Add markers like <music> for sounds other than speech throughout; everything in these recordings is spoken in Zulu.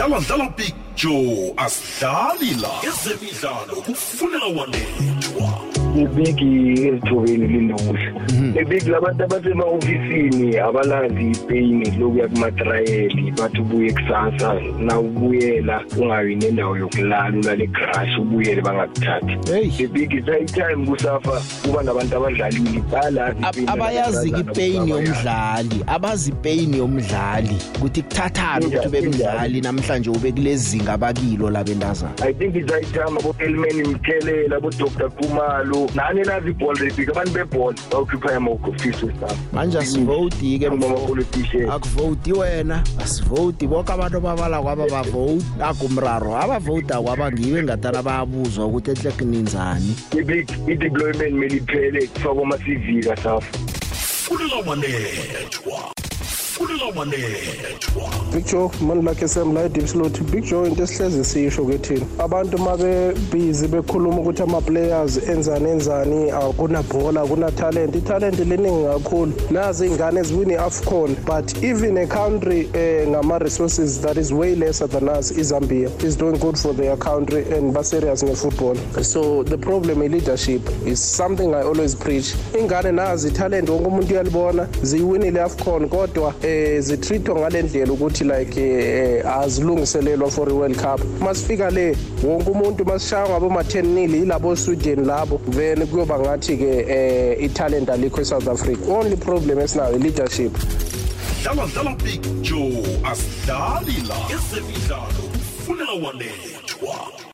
dlala dlala picture asidlali la ezemidlalo kufunela wanethwa ibigi ezithobeni linokuhle ibigi labantu abasemahofisini abalazi ipeyini lokuya kumatrayeli bathi ubuye kusasa na ubuyela ungabi nendawo yokulala ulale egrass ubuyele bangakuthathi. Hey. ibigi sayitime kusafa kuba nabantu abadlalile bayalazi Ab- ipain abayazi abazazana ipeyini ukuthi yomdlali abazi ipeyini yomdlali ukuthi kuthathani ukuthi ube Injani, mdlali namhlanje ube kulezinga abakilo labentazana I think izayithama abo-Elman Mthelela abo-Dr. Khumalo nani nazi ibhola lebhika abantu bebhola bawukhipha yama-ofisi wesabo manje asivoti ke ama-politician akuvoti wena asivoti. Bonke abantu ababala kwaba bavoti akumraro abavoti akwabangiwe engathana bayabuzwa ukuthi ehle kuninzani i-deployment mele iphele kufakwa ama-cv kasafa funela wanethwa funela wanethwa Big Joe manje lakhe semla eDeep Slot Big Joe into esihleze sisho kethina abantu mabe busy bekhuluma ukuthi ama players enzani enzani akuna bhola akuna talent. Italent leningi kakhulu. Nazi ingane eziwini Afcon but even a country eh, ngama resources that is way lesser than us iZambia is doing good for their country and ba serious ngefootball. So the problem in leadership is something I always preach. Ingane nazi talent wonke umuntu uyalibona ziyiwinile Afcon kodwa eh zitreatwa ngalendlela ukuthi like eh azilungiselelwa for i World Cup. Masifika le wonke umuntu masishaya ngabo ma 10 nil ilabo Sweden labo then kuyoba ngathi ke eh italent alikho eSouth Africa. Only problem esinayo i leadership dlala dlala picture asidlali la. Ezemidlalo kufunela wanethwa.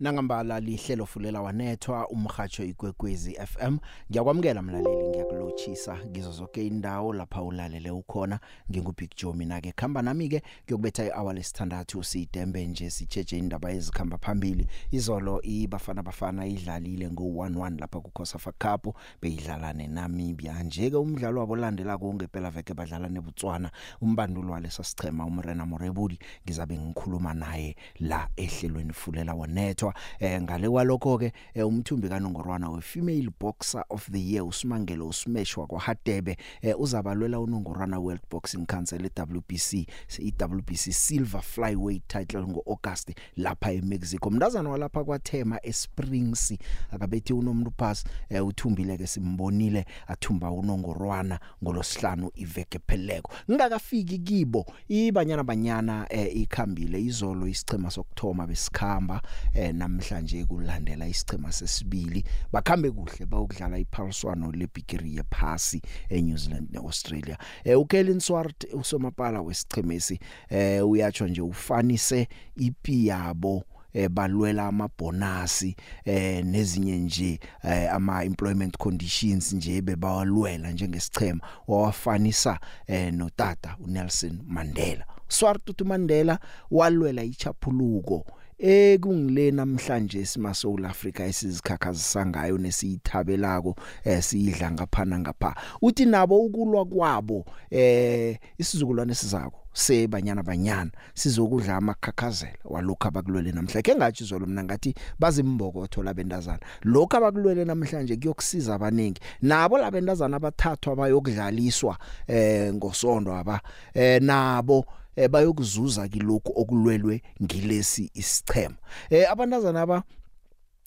Nangambala lihlelo fulela wanethwa umhajo igwegwezi FM ngiyakwamukela mlaleli ngiyakulochisa ngizo zonke indawo lapha ulalele ukhona. Ngingubig Joe mina ke khamba nami ke kuyokubetha ihour lesithandathu sidembe nje sijeje indaba ezikhamba phambili. Izolo ibafana bafana idlalile ngo11 lapha ku Khosafa Cup beyidlala neNamibia. Nje ke umdlalo wabo landela kungempela veke badlala neBotswana umbandulo walesa sichema umrena Morebudi ngizabe ngikhuluma naye la ehlelweni fulela wanethwa. Eh ngale kwalokho ke eh, umthumbi kaNongorwana we female boxer of the year uSimangelo uSmeshwa kwaHadebe eh, uzabalwela uNongorwana World Boxing Council eWBC iWBC silver flyweight title ngoAugust lapha eMexico. Mndazana walapha kwaThema eSprings akabethi unomuntu pass eh, uthumbile ke simbonile athumba uNongorwana ngolosihlanu iveke pheleko. Ngingakafiki kibo ibanyana banyana eh, ikhambile izolo isichema sokthoma besikhamba eh, namhlanje kulandela isichema sesibili. Bakhambe kuhle bayokudlala iphaliswano lebigiri yephasi eNew Zealand neAustralia. Eh, uKellen Swart usomapala wesichemesi eh, uyatsho nje ufanise ipi yabo eh balwela amabonasi eh nezinye nje eh, ama employment conditions nje bebawalwela njengesichema. Wawafanisa eh notata uNelson Mandela. Swartu Mandela walwela ichaphuluko ekungile namhlanje sima South Africa esizikhakhazisa ngayo nesiyithabelako eh siyidla ngaphana ngapha. Uthi nabo ukulwa kwabo eh isizukulwane sizako? Sebanyana banyana sizokudla amakhakhazela walokho abakulwele namhlanje. Ke ngathi izolo mina ngathi bazimbokotho labendazana lokho abakulwele namhlanje kuyokusiza abaningi nabo labendazana abathathwa abayokudlaliswa eh ngosondo aba eh nabo eh, bayokuzuza kilokhu okulwelwe ngilesi isichema eh abantazana aba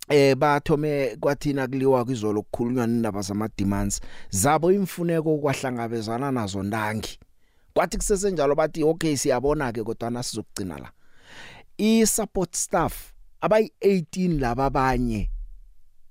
eh bathome kwathina kuliwa kwizolo kukhulunywa indaba zama demands zabo imfuneko kwahlangabezana nazo ndangi kwathi kusesenjalo bathi okay siyabona ke kodwa nasizokugcina la. I support staff abayi 18 laba abanye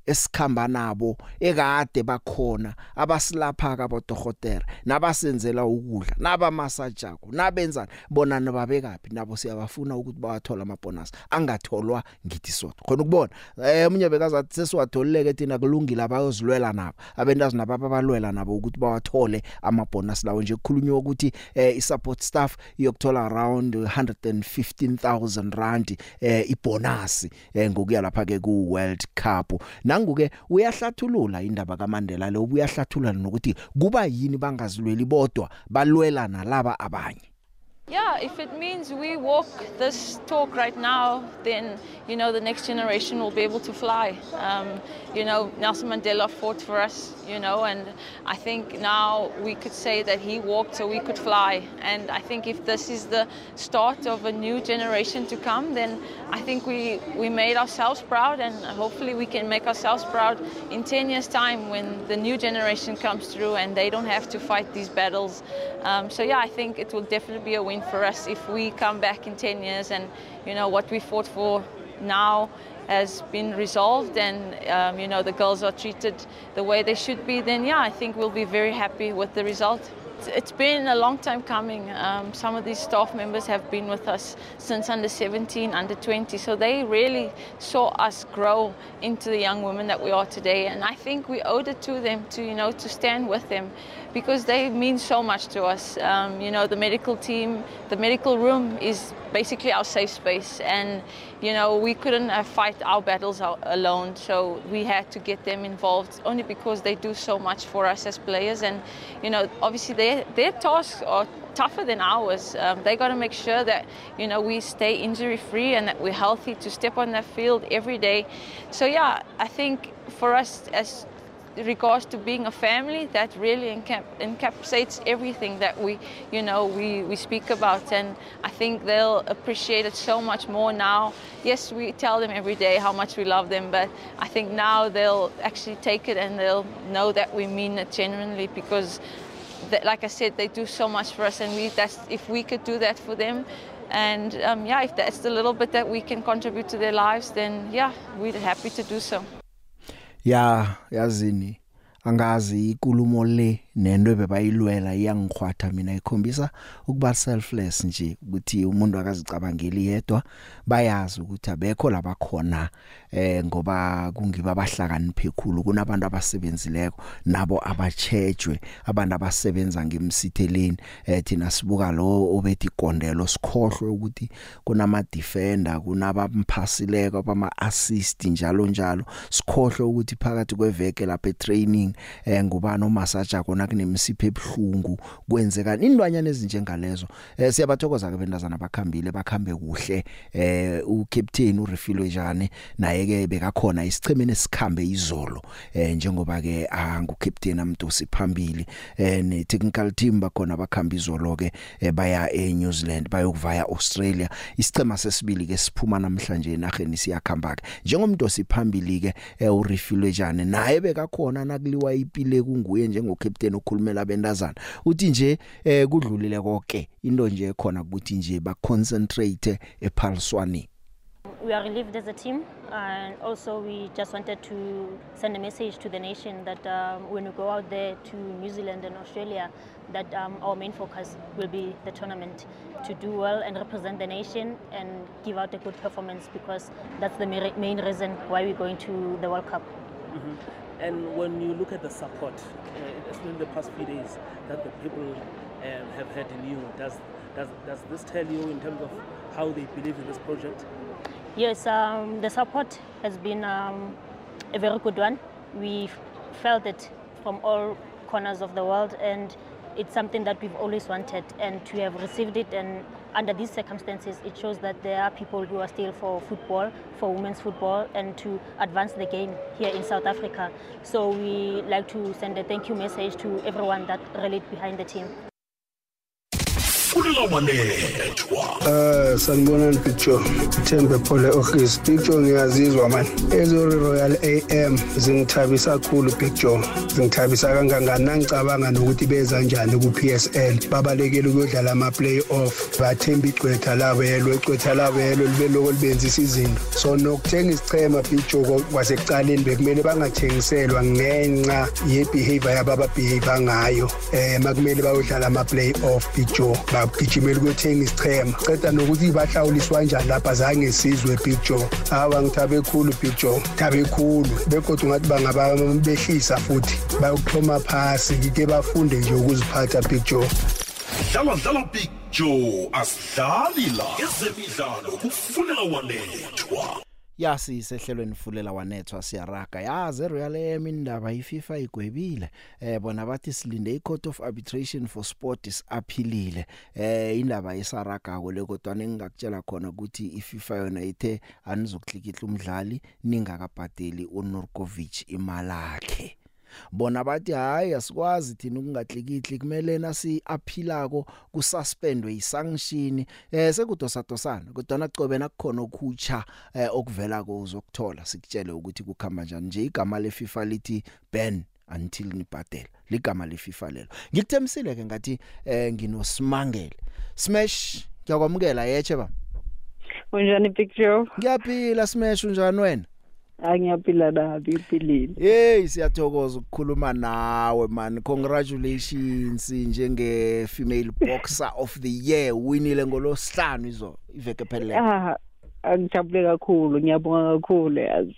esikhamba nabo ekade bakhona abasilapha kabodokotela nabasenzela ukudla nabamasajako nabenzani bona nababekapi nabo siyabafuna ukuthi bawathola amabonus angatholwa ngithi sodwa khona ukubona eh umunye bekazathi sesiwatholileke thina kulungile abayozilwela nabo abendazi nabo abalwela nabo ukuthi bawathole amabonus lawo nje. Kukhulunywa ukuthi eh i-support staff iyokuthola around 115000 rand eh ibonus eh ngokuya lapha ke ku World Cup. Nanguke uyahlathulula indaba kaMandela le ubuyahlathulula nokuthi kuba yini bangazilweli bodwa balwela nalaba abanye. Yeah, if it means we walk this talk right now, then you know the next generation will be able to fly. Um, you know, Nelson Mandela fought for us, you know, and I think now we could say that he walked so we could fly. And I think if this is the start of a new generation to come, then I think we we made ourselves proud, and hopefully we can make ourselves proud in 10 years' time when the new generation comes through and they don't have to fight these battles. Um, so yeah, I think it will definitely be a win for us if we come back in 10 years and you know what we fought for now has been resolved and um, you know the girls are treated the way they should be then yeah I think we'll be very happy with the result. It's been a long time coming. Um, some of these staff members have been with us since under 17, under 20, so they really saw us grow into the young women that we are today. And I think we owed it to them to, you know, to stand with them because they mean so much to us. Um, you know, the medical team, the medical room is basically our safe space, and you know, we couldn't uh, fight our battles alone, so we had to get them involved only because they do so much for us as players, and you know, obviously their their tasks are tougher than ours. Um, they got to make sure that you know we stay injury free and that we're healthy to step on that field every day. So yeah, I think for us as regards to being a family, that really encap- encapsulates everything that we, you know, we, we speak about. And I think they'll appreciate it so much more now. Yes, we tell them every day how much we love them, but I think now they'll actually take it and they'll know that we mean it genuinely because, that, like I said, they do so much for us. And we, that's, if we could do that for them, and um, yeah, if that's the little bit that we can contribute to their lives, then yeah, we're happy to do so. Ya yazini. Angazi ikulumo le. Nento bebayilwela iyangikhwatha mina. Ikhombisa ukuba selfless nje ukuthi umuntu akazicabangeli yedwa bayazi ukuthi abekho labakhona eh ngoba kungiba abahlakaniphe khulu kunabantu abasebenzileko nabo abachejwe abantu abasebenza ngemsitheleni eh thina sibuka lo obethi ikondelo sikhohlwe ukuthi kunama defender kunabamphassileko bama assist njalo njalo. Sikhohlwe ukuthi phakathi kweveke lapha etraining eh ngubani omasaja kona kunemisipho ebhlungu kwenzeka indwanyana ezinjengalezo. Eh siyabathokoza ke bendazana bakhambile bakhambe kuhle. Eh u captain uRefilo Jane naye ke bekakhona isichemeni esikhambe izolo. Eh njengoba ke angu captain amdosi phambili. Eh ne technical team bakhona bakhamba izolo ke eh, baya eNew Zealand bayokuvaya Australia. Isichema sesibili ke siphuma namhlanje enaheni siyakhamba ke. Njengomdosi phambili ke eh, uRefilo Jane naye bekakhona nakuliwa ipile kunguye njengocaptain okhulumela abentazana uthi nje eh kudlulile konke into nje khona ukuthi nje ba concentrate ePaulswani We are relieved as a team, and also we just wanted to send a message to the nation that um, when we go out there to New Zealand and Australia, that um, our main focus will be the tournament to do well and represent the nation and give out a good performance because that's the main reason why we're going to the World Cup. Mm-hmm. And when you look at the support, uh, especially in the past few days, that the people um, have had in you, does, does, does this tell you in terms of how they believe in this project? Yes, um, the support has been um, a very good one. We felt it from all corners of the world, and it's something that we've always wanted. And to have received it, and under these circumstances, it shows that there are people who are still for football, for women's football, and to advance the game here in South Africa. So we like to send a thank you message to everyone that rallied behind the team. Fulela wanethwa Eh sanibonani picture Thembe Phole office picture ngiyazizwa man. Ezori Royal AM zingithabisa kakhulu picture zingithabisa kangangani? Ngicabanga nokuthi beza kanjani ku PSL babalekele ukudlala ama playoff bathemba igcwetha labo yelo igcwetha labo yelo libe lokho libenzisa izinto. So nokuthenga isichema picture kwasekucaleni bekumele bangathengiselwa ngenxa yebehavior yabo ababehave ngayo. Eh makumele bayodlala ama playoff picture bagijimela ukuyothenga isichema ceda nokuthi bahlawuliswa kanjani lapha zange sizwe big joe. Hawa ngithabe khulu big joe. Thabe khulu. Bekodwa ungathi bangabehlisa futhi. Bayokuxhoma phasi ke bafunde nje ukuziphatha big joe. Dlala dlala big joe. Asidlali la ezemidlalo kufunela wanethwa yasi sehlelweni fulela wanethwa siyaraga. Yazi Royal AM indaba iFIFA igwebile. Eh bona bathi silinde icourt of arbitration for sport is aphilile eh indaba yesaraga ko le kodwa ningakutshela khona ukuthi iFIFA yona ithe anizokuklikihla umdlali ningakabhadeli uNurkovic imali yakhe bona bathi hayi asikwazi thina ukungahlikihli kumele nasi aphilako kususpendwe isanction eh sekudosa dosana kodwa nacobe nakukhona okhutsha eh, okuvela kuzokuthola sikutshele ukuthi kukhamba njani. Nje igama le FIFA lithi ban until nibhadela. Ligama le FIFA lelo. Ngikuthemisile ke ngathi eh nginosimangele smash ngiyakwamukela yeche ba Unjani picture? ngiyaphila smash unjani wena? Angiyaphila nabi uphilile. Hey siyathokoza ukukhuluma nawe man congratulations njenge female boxer of the year winile ngolosihlanu izo iveke phelele Ah, angijabule kakhulu, ngiyabonga kakhulu yazi.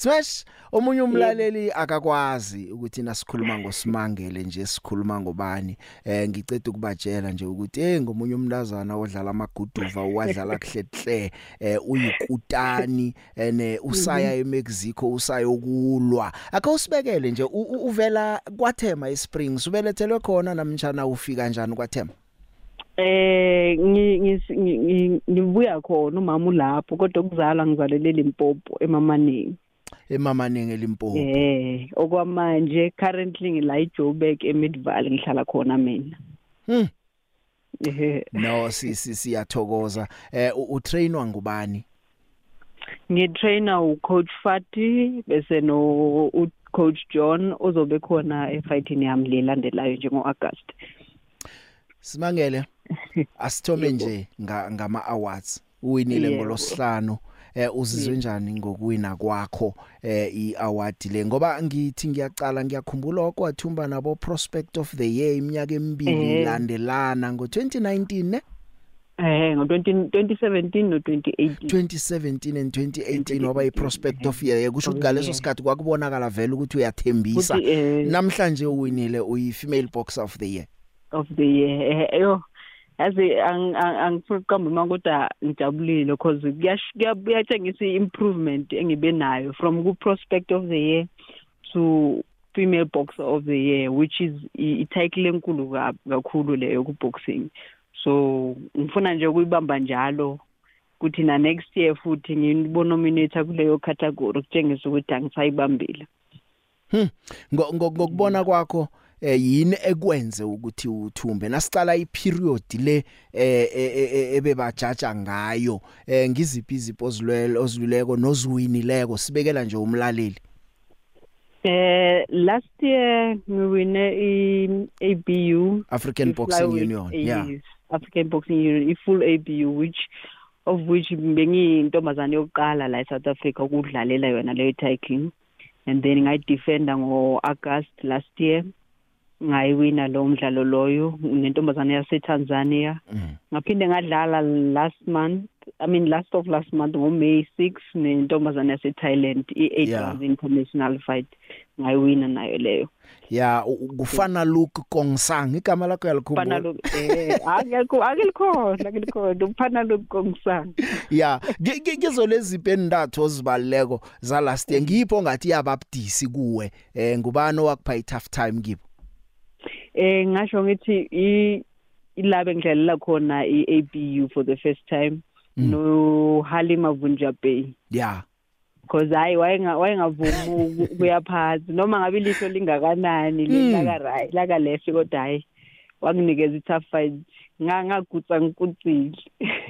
Smash omunye umlaleli akakwazi ukuthi nasikhuluma ngosimangele nje sikhuluma ngobani eh ngicede ukubatshela nje ukuthi hey ngomunye umntazana odlala amaguduva wadlala kuhlehle eh uyikutani ene usaya eMexico usayokulwa akawusibekele nje uvela kwathema eSprings ubelethelwe khona namtjana ufika kanjani kwathema? Eh ngi- ngi- ngi- ngi- ngibuya khona umama ulapho kodwa kuzala ngizalele Limpopo emamaneni. Emamanenge elimpopo Eh okwamanje currently ngila eJoburg eMidvalley ngihlala khona mina. Hmm. Eh no si si siyathokoza eh u- utrainwa ngubani ngitrainer ucoach Fati bese no u- coach John ozobe khona efighting yami lelandelayo njengo August. Simangele <laughs> asithome nje nga ngama awards uwinile Yebo. ngolosihlanu eh uzizwe njani ngokuwina kwakho eh iaward le ngoba ngithi ngiyaqala ngiyakhumbula okwathumba nabo prospect of the year iminyaka emibili Eh. landelana ngo2019 ne Eh ngo 20 2017 no 2018. 2017 and 2018 waba iprospect of year kusho ukuthi ngaleso Yeah. sikhathi kwakubonakala vele ukuthi uyathembisa eh, namhlanje uwinile uyi female boxer of the year of the year. Eh, Yo yazi ang- ang- angifuni ukuqamba manje kodwa ngijabulile because kuyash- kuya- kuyatshengisa improvement engibe nayo from ku prospect of the year to female boxer of the year which is i- i-title enkulu ka- kakhulu leyo ku boxing so ngifuna nje ukuyibamba njalo kuthi na next year futhi ngibonominate kuleyo category kutshengisa ukuthi angisayibambile Hmm. Ngo- ngo- ngokubona kwakho eh yini ekwenze ukuthi uthumbe? Nasicala iperiod le eh eh, eh, ebebajaja ngayo. Eh ngiziphi izipho ozilwele oziluleko noziwinileko sibekela nje umlaleli. Eh last year ngiwine i ABU African Boxing Union yeah. African Boxing Union i full ABU which of which bengiyintombazane yokuqala la eSouth Africa ukudlalela yona leyo title and then ngayi defender ngo August last year. Ngayiwina lo mdlalo loyo nentombazane yase Tanzania Mm. ngaphinde ngadlala last month I mean last of last month ngo May 6 nentombazane yase Thailand i8 Yeah. rounds international fight ngayiwina nayo leyo. Yeah u- u- kufana Luke Kongsang igama lakho Fana yalikhumbula lo eh akekho akelikhona akelikhona uphana lo kongisana yeah Ngi- ngi- ngizo lezi pendathu ozibaleko za last year? Ngipho ngathi yababudisi kuwe eh ngubani wakupha i tough time kibo eh ngasho ngithi i ilabe ngidlalela khona iABU for the first time Mm. no Halima Vunja Bay yeah because hayi wayenga wayengavumi ukuya phansi noma ngabe ilihlo lingakanani Mm. laka right laka left kodwa hayi wanginikeza i tough fight. Ngangagutsa ngikutsile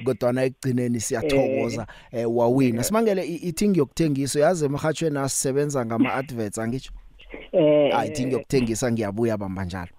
kodwa na ekugcineni siyathokoza eh. wawina. Simangele i- ithi ngiyokuthengiso yazi emhathweni asisebenza ngama adverts angitsho eh. Hayi ithi ngiyokuthengisa ngiyabuya bamba njalo.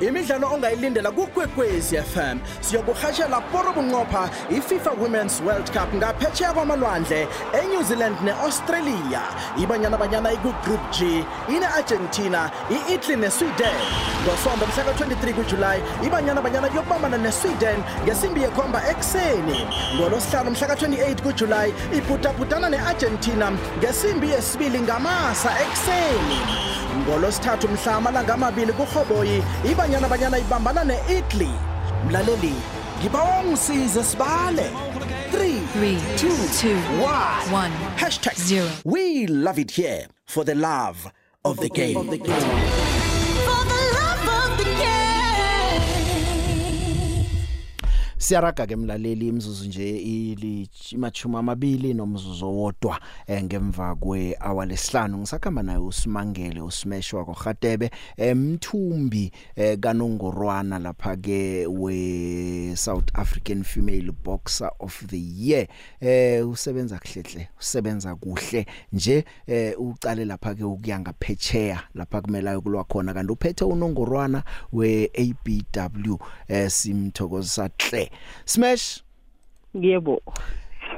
Imidlalo ongayilindela kukwekwezi FM siyokuhatshela poro bunqopha iFIFA Women's World Cup ngaphetsheya kwamalwandle eNew Zealand neAustralia. Ibanyana banyana ikugroup G ine-Argentina i-Italy neSweden. Ngosonto mhla ka-23 kuJulayi ibanyana banyana yokubambana neSweden ngesimbi yekhomba ekuseni. Ngolosihlanu mhla ka-28 kuJulayi ibhudabhudana ne-Argentina ngesimbi yesibili ngamasa ekuseni. Ngolosithathu mhla amalanga amabili kurhoboyi ibanyana banyana ibambana ne-italy mlaleli ngibawa ungisize sibale 3 Three, 2 two, 1 one. Hashtag Zero. We love it here for the love of the game. For the love Siyaraga ke mlaleli imzuzu nje ilimachuma amabili nomzuzu wodwa eh, ngemva kwe hour lesihlanu. Ngisakhamba naye usimangele usimeshwa kwaGatebe emthumbi eh, kanongorwana lapha ke we South African female boxer of the year. Eh usebenza kuhlehle usebenza kuhle nje eh ucale lapha ke ukuya ngaphetsheya lapha kumele ayokulwa khona. Kanti uphethe unongorwana we ABW eh simthokozisa hle smash? Yebo.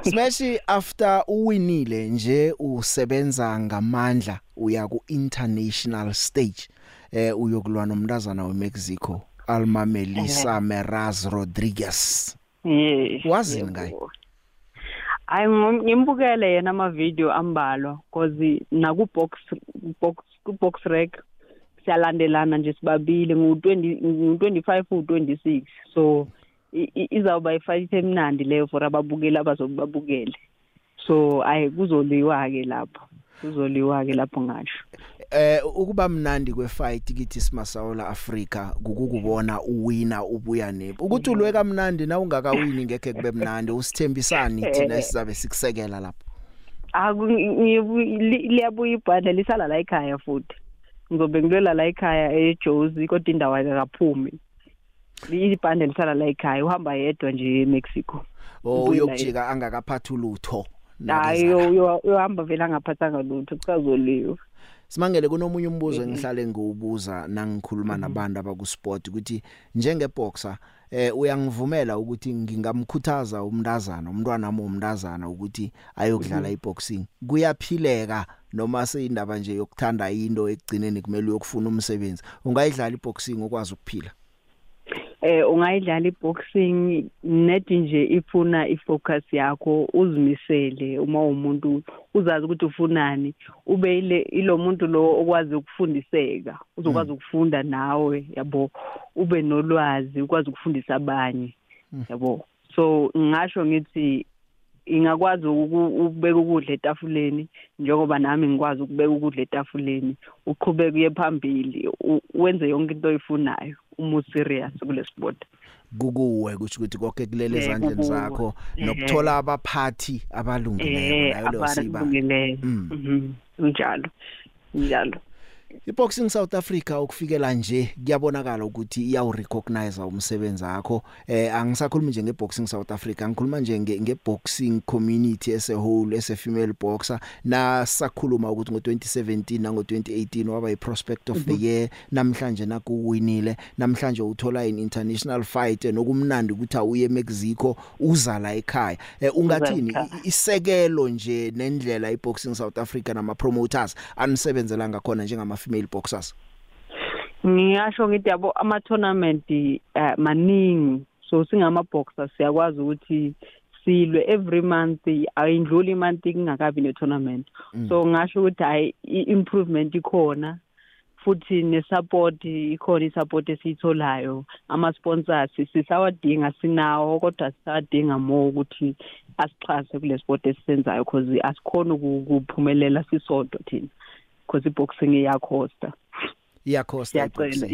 Smash after uwinile nje usebenza ngamandla uya ku international stage eh uyokulwa nomntazana weMexico Alma Melissa Meraz Rodriguez. Yes wazini ngaye? Ngim- ngimbukele yena ama-video ambalwa cause naku-box box ku-box rec siyalandelana nje sibabili ngu-twenty-five u-twenty-six so i- i- izawuba ifight emnandi leyo for ababukeli abazobe babukele. So ayi kuzoliwa-ke lapho kuzoliwa-ke lapho ngasho. Eh ukuba mnandi kwefight kithi simasawula Africa kukukubona uwina ubuya nepo ukuthi ulwe kamnandi na ungakawini ngeke kube mnandi usithembisani thina <laughs> esizabe sikusekela lapho? Aku ngibu- li- liyabuya ibhadla lisala la ekhaya futhi. Ngizobe ngilwela la ekhaya ejozi kodwa indawo ayikaphumi ibhande lisala la ekhaya uhamba yedwa nje emexico. Oh Ubuye la uyokujika angakaphathi ulutho hayi yo- yo- yohamba vele angaphathanga lutho kusazoliwa Simangele kunomunye umbuzo engihlale ngiwubuza nangikhuluma nabantu abakusport ukuthi njengeboxer eh uyangivumela ukuthi ngingamkhuthaza umntazana umntwana wami umntazana ukuthi ayokudlala iboxing? Kuyaphileka noma seyindaba nje yokuthanda into ekugcineni kumele uyokufuna umsebenzi. Ungayidlala iboxing ukwazi ukuphila? Eh ungayidlala iboxing net nje ifuna ifocus yakho uzimisele uma umuntu uzazi ukuthi ufunani ube ile ilo muntu lo okwazi ukufundiseka uzokwazi ukufunda nawe yabo ube nolwazi ukwazi ukufundisa abanye yabo. So ngisho ngithi ingakwazi uku- ukubeka ukudla etafuleni njengoba nami ngikwazi ukubeka ukudla etafuleni uqhubeke uye phambili wenze yonke into oyifunayo. Uma userious kule sport kukuwe kusho ukuthi konke kulele Eh, ezandleni zakho Eh. nokuthola abaphathi abalungileyo eh nayo leyo siba abalungileyo Mm. Mhm, njalo njalo. Iboxing South Africa ukufikela nje kuyabonakala ukuthi iyawurecognize umsebenzi wakho. Eh angisakhulumi nje ngeboxing South Africa ngikhuluma nje nge- ngeboxing community as a whole as a female boxer. Na sakhuluma ukuthi ngo2017 na ngo2018 waba iprospect of the year. Namhlanje nakuwinile. Namhlanje uthola in international fight eh, nokumnandi ukuthi awuye eMexico uza la ekhaya. Eh, ungathini? Ekhaya. i- isekelo nje nendlela iboxing South Africa nama promoters anisebenzela ngakhona njengama female boxers? Ngisho ngithi yabo ama tournament eh, maningi. So singama boxers siyakwazi ukuthi silwe every month ayindluli month kungakabi ne tournament so ngasho ukuthi hayi improvement ikhona futhi nesupport ikhona isupport esiyitholayo. Ama sponsors sisawadinga sinawo kodwa sisadinga more ukuthi asixhase kule sport esisenzayo because asikhona ukuphumelela sisodwa thina. Because iboxing iyakhosta. Iyakhosta siyacela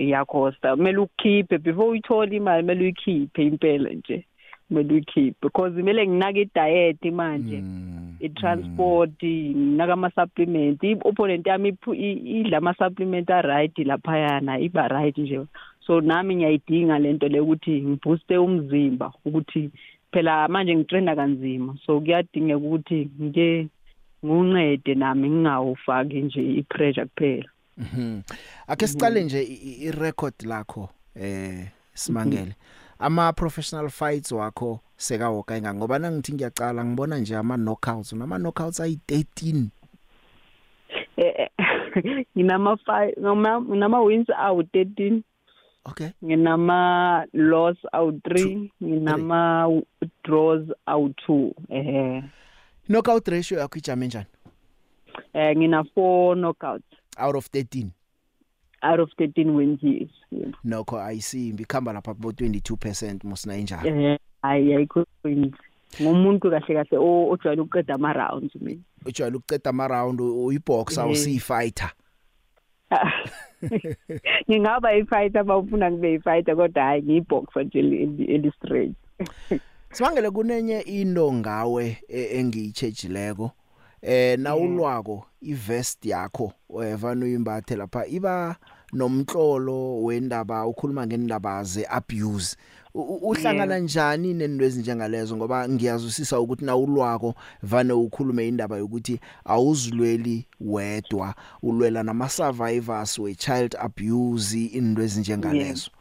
iyakhosta. Kumele ukhiphe before uyithole imali kumele uyikhiphe impela nje. Kumele uyikhiphe because kumele nginake i-diet manje Mm, i-transport nginaka ama-supplement. I-opponent yami iphu- i- idla ama-supplement a-right laphayana iba right nje. So nami ngiyayidinga lento le ukuthi ngibooste umzimba ukuthi phela manje ngitraina kanzima. So kuyadingeka ukuthi ngike ngiwuncede nami ngingawufaki nje i-pressure kuphela. Mhm. ake siqale nje i- i- i-record lakho eh simangele. Ama professional fights wakho sekawoka inga ngoba nangithi ngiyacala ngibona nje ama knockouts nama knockouts ayi 13 Eh, eh, nginama five ngama- nginama wins awu 13 okay. Nginama loss awu 3 nginama draws awu 2 eh. Knockout ratio yakho ijame njani? Eh ngina 4 knockouts out of 13 out of 13 wins yes. Nokho ayisimbi khamba lapha kubo 22% musina injalo. Eh hayi ayikho wins ngumuntu kahle kahle o- ojwayele ukuqeda ama rounds mina ujwayele ukuceda ama round uyiboxer Eh. usifighter. <laughs> Ngingaba i-fighter bawufuna ngibe i-fighter kodwa hayi ngiyiboxer nje eli- eli straight. <laughs> Sibangele kunenye into ngawe e- engiyitshejileko eh nawulwako ivest yakho wevana uyimbathe lapha iba nomtlolo wendaba ukhuluma ngendaba ze abuse uhlangana njani nento ezinjengalezo? Ngoba ngiyazwisisa ukuthi nawulwako vane ukhulume indaba yokuthi awuzilweli wedwa ulwela nama survivors we child abuse into ezinjengalezo. I-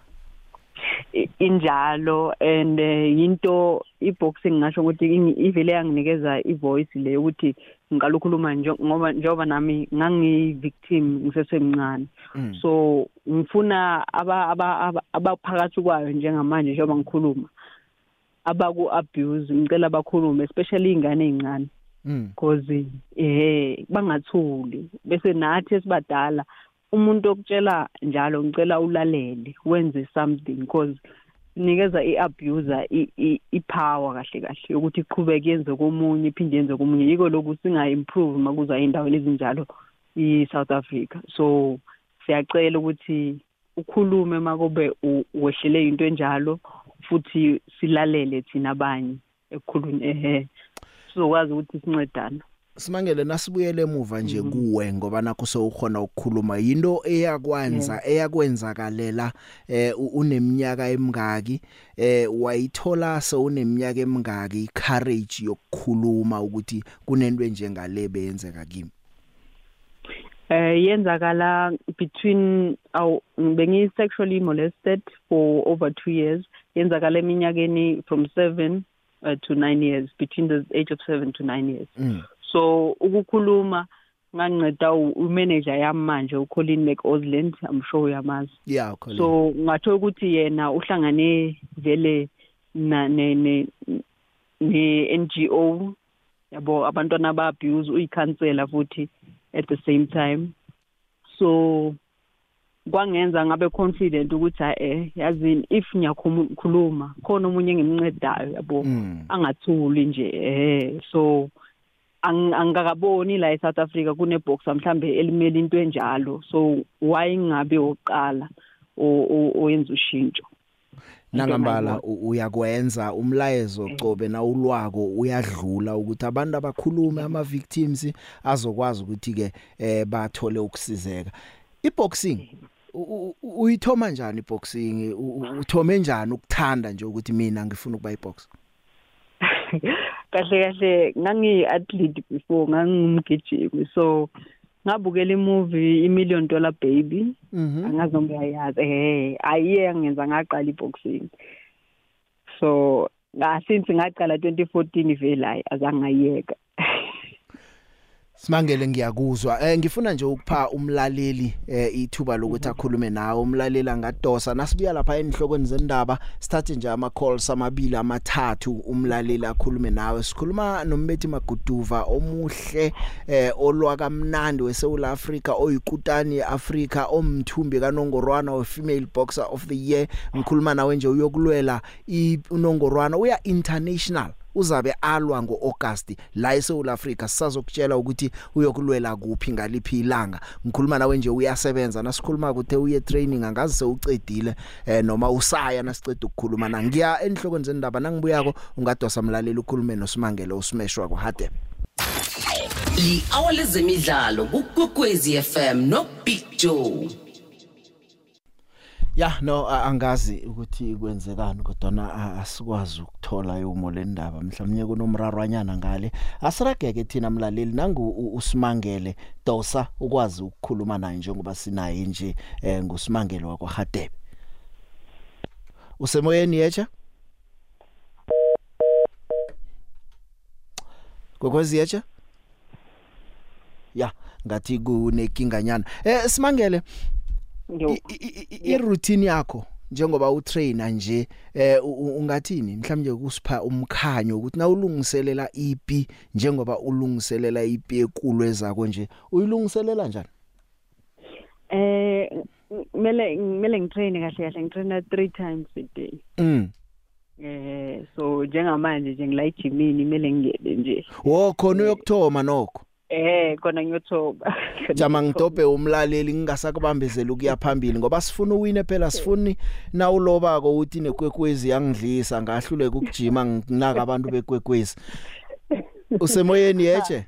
injalo and eh, yinto i-boxing ngisho ukuthi ivele yanginikeza i-voice le ukuthi ngiqala ukukhuluma ngoba njengoba nami ngangi-victim ngisesemncane Mm. so ngifuna aba aba aba- abaphakathi kwayo njengamanje njengoba ngikhuluma abaku abuse ngicela bakhulume especially ingane ezincane Mm. because eh bangathuli bese nathi esibadala umuntu okutshela njalo ngicela ulalele wenze something because nikeza i-abuser i-power kahle kahle yokuthi iqhubeke yenze komunye iphinde yenze komunye. Yiko lokhu singa-improve uma kuza ey'ndaweni ezinjalo i-south africa. So siyacela ukuthi ukhulume uma kube u- wehlele into enjalo futhi silalele thina abanye ekukhuluni ehe sizokwazi ukuthi sincedane. Simangele nasibuyele emuva nje kuwe ngoba nakho sewukhona ukukhuluma. Yinto eyakwenza eyakwenzakalela eh u- uneminyaka emingaki eh wayithola sewuneminyaka emingaki courage yokukhuluma ukuthi kunento enjengale beyenzeka kimi. Eh yenzakala between aw bengi sexually molested for over 2 years. Yenzakala eminyakeni from 7 uh, to 9 years between the age of 7 to 9 years. Mm. So ukukhuluma nganceda umanager yami manje uColin McOsland I'm sure uyamazi. Yeah khona so ngathola ukuthi yena uhlangane vele na ne ne ne NGO yabo abantwana ba abuse uyikhansela futhi at the same time. So kwangenza ngabe confident ukuthi eh yazini if ngiyakhuluma khona umunye engimncedayo yabo Mm. angathuli nje eh so angikakaboni la eSouth Africa kune boxer mhlambe elimele into enjalo. So why ngabe oqala o- o- oyenza ushintsho? Nangambala u- uyakwenza umlayezo cobe nawulwako uyadlula ukuthi abantu abakhulume ama victims azokwazi ukuthi ke eh bathole ukusizeka. Iboxing u- u- u- uyithoma njani iboxing? U- u- uthome njani ukuthanda nje ukuthi mina ngifuna ukuba ibox? <laughs> kahle kahle ngangi athlete before ngangumgijimi so ngabukela imovie i-million dollar baby. Mhm. Angazi noma uyayazi eh ayiye yangenza ngaqala i-boxing. So nga since ngaqala 2014 vele hayi azange ngayiyeka Simangele ngiyakuzwa. Eh ngifuna nje ukupha umlaleli eh ithuba lokuthi akhulume nawe. Umlaleli angadosa. Nasibuya lapha enhlokweni zendaba sithathe nje ama calls amabili amathathu umlaleli akhulume nawe. Sikhuluma nombethi maguduva omuhle eh olwa kamnandi weSouth Africa oyikutani yeAfrica omthumbi kanongorwana we female boxer of the year. Ngikhuluma nawe nje uyokulwela i- unongorwana uya international. Uzabe alwa ngoAugust la eSouth Africa sisazokutshela ukuthi uyokulwela kuphi ngaliphi ilanga. Ngikhuluma nawe nje uyasebenza nasikhuluma ukuthi uye training angazi sewucedile eh noma usaya nasiceda ukukhuluma. Na ngiya enhlokweni zendaba nangibuyako ungadosa mlaleli ukhulume noSimangele uSmeshwa kuHadebe li awale zemidlalo kukwekwezi FM no Big Joe. Ya no a- angazi ukuthi kwenzekani kodwa na a- asikwazi ukuthola yomo lendaba. Mhlawumnye kunomrarwanyana ngale. Asirageke thina mlaleli nangu u- usimangele dosa ukwazi ukukhuluma naye njengoba sinaye nje eh ngusimangele wakwaHadebe. Usemoyeni yecha Kokwezi yecha Ya ngathi kunekinganyana. Eh simangele Yo. i- i- i- i-routine yakho njengoba utrainer nje eh ungathini? Mhlawumnye kusipha umkhanyo ukuthi na ulungiselela ipi njengoba ulungiselela ipi ekulwe zako nje uyilungiselela njani? Eh kumele kumele ngitrain kahle kahle ngitraina 3 times a day. Mm. Eh so njengamanje nje ngila ejimini kumele ngiyele nje. Wo khona uyokthoma nokho. Eh khona ngiyothoba <laughs> jama ngidobhe umlaleli ngingasakubambezela ukuya phambili ngoba sifuna uwine phela sifuni na ulobako uthi nekwekwezi yangidlisa ngahluleka ukujima nginaka abantu bekwekwezi. <laughs> Usemoyeni yeche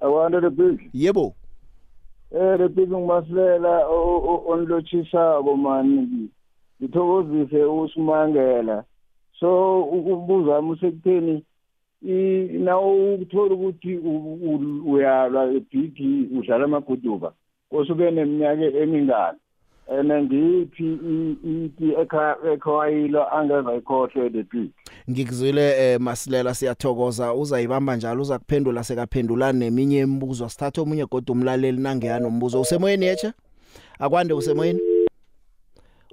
Awanda the big. yebo. Eh the big ngimasilela onlochisako man. Ngithokozise usimangela. So ukubuza wami nawo ukuthola ukuthi uyalwa ebig udlala amaguduva. Kosube neminyaka emingaki. ene ngiphi iti ekhwayilo angeza ikhohle the big ngikuzwile eh, masilela siyathokoza. Uzayibamba njalo uza kuphendula sekaphendula neminye imibuzo. Sithatha omunye kodwa umlaleli nangeyana umbuzo. Usemoyeni yeche akwande usemoyeni?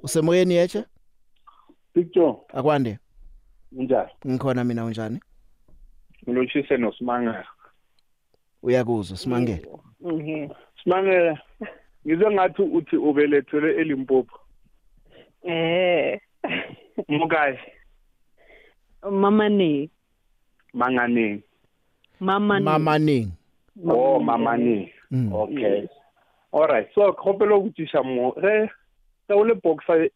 Usemoyeni yeche picture. Akwande? Njani ngikhona mina unjani? Ngilotshise nosimangela uyakuzwa simangele Mhm. simangela ngizwe ngathi uthi ubelethelwe elimpopo Eh. mukayi Mama ne. manganingi Mama ne. mama ning oh mamani Mm. okay alright so kgopela go tšiša mo ge ge o le boxa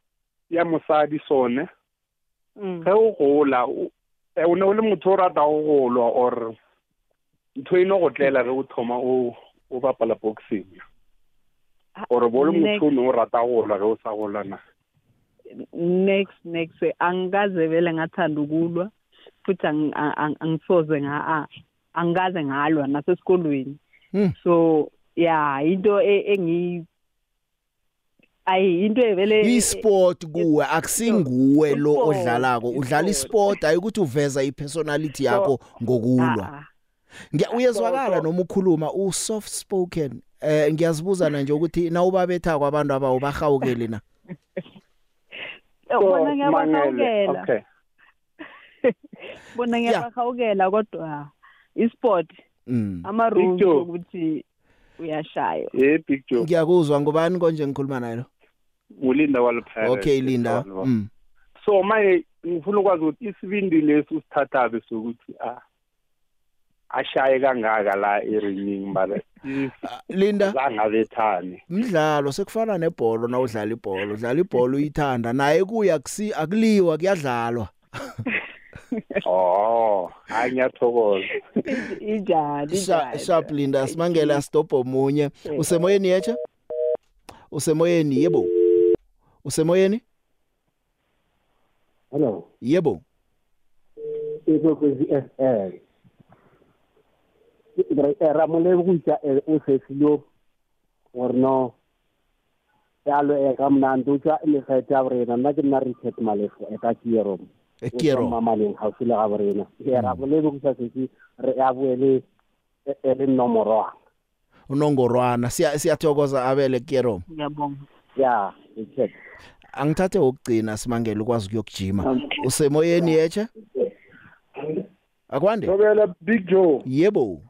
ya mosadi sone Mm. ge o gola o eh, o ne o le motho o rata go golwa or ntho e no go tlela ge o thoma o o bapala boxing. Or bo le motho o ne o rata go golwa ge o sa gola na next next. Angikaze vele ngathanda ukulwa futhi ang- ang- ang- angisoze nga angikaze ngalwa nasesikolweni. Mm. so ya into e- engi ayi into evele isport kuwe akusinguwe lo odlalako. udlala isport hayi ukuthi uveza ipersonality yakho ngokulwa. Ah, Ngiya uyezwakala noma ukhuluma u soft spoken. Eh ngiyazibuza na nje ukuthi na ubabetha kwabantu abawo bahawukele na? Ah. <laughs> bona ngiyabahawukela. Okay. <laughs> Bona ngiyabahawukela kodwa isport mm. ama-rules Victor. ukuthi uyashaya ye big joe. Ngiyakuzwa. Ngubani konje ngikhuluma naye lo? Ngulinda waliphaya okay linda. Mm. So manje ngifuna ukwazi ukuthi isibindi lesi usithathabe sokuthi ah ashaye kangaka la eringing bale linda. zangabethani. Mdlalo sekufana nebhola na udlala ibhola udlala ibhola uyithanda. Naye kuya kusi akuliwa kuyadlalwa. <laughs> <laughs> oh hayi ngiyathokoza. <laughs> Injani Sha- injani sharp linda simangela stop omunye usemoyeni yecha usemoyeni yebo. Usemoyeni? Hello, yebo. Ikwekwezi FM. Ramole ukutya usesilo or no. Yalo e ka mnandi utswa le kgetha ya borena nna ke nna Richard Malefo e ka Kierom. E kero mamaleng gaufi le ga borena. E ramole ukutya sesi re ya buele e le nomoro wa. unongorwana siya siyathokoza abele kero ngiyabonga Ya, Richard. angithathe ukugcina simangela ukwazi ukuyokujima. Usemoyeni yecha akwande? Thobela big joe. Yebo.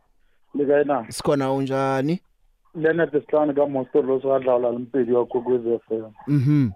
Likayena. Sikhona unjani? Leonard sihlane ka mostolo so adlala lempedi wa kokwezi fm mhm.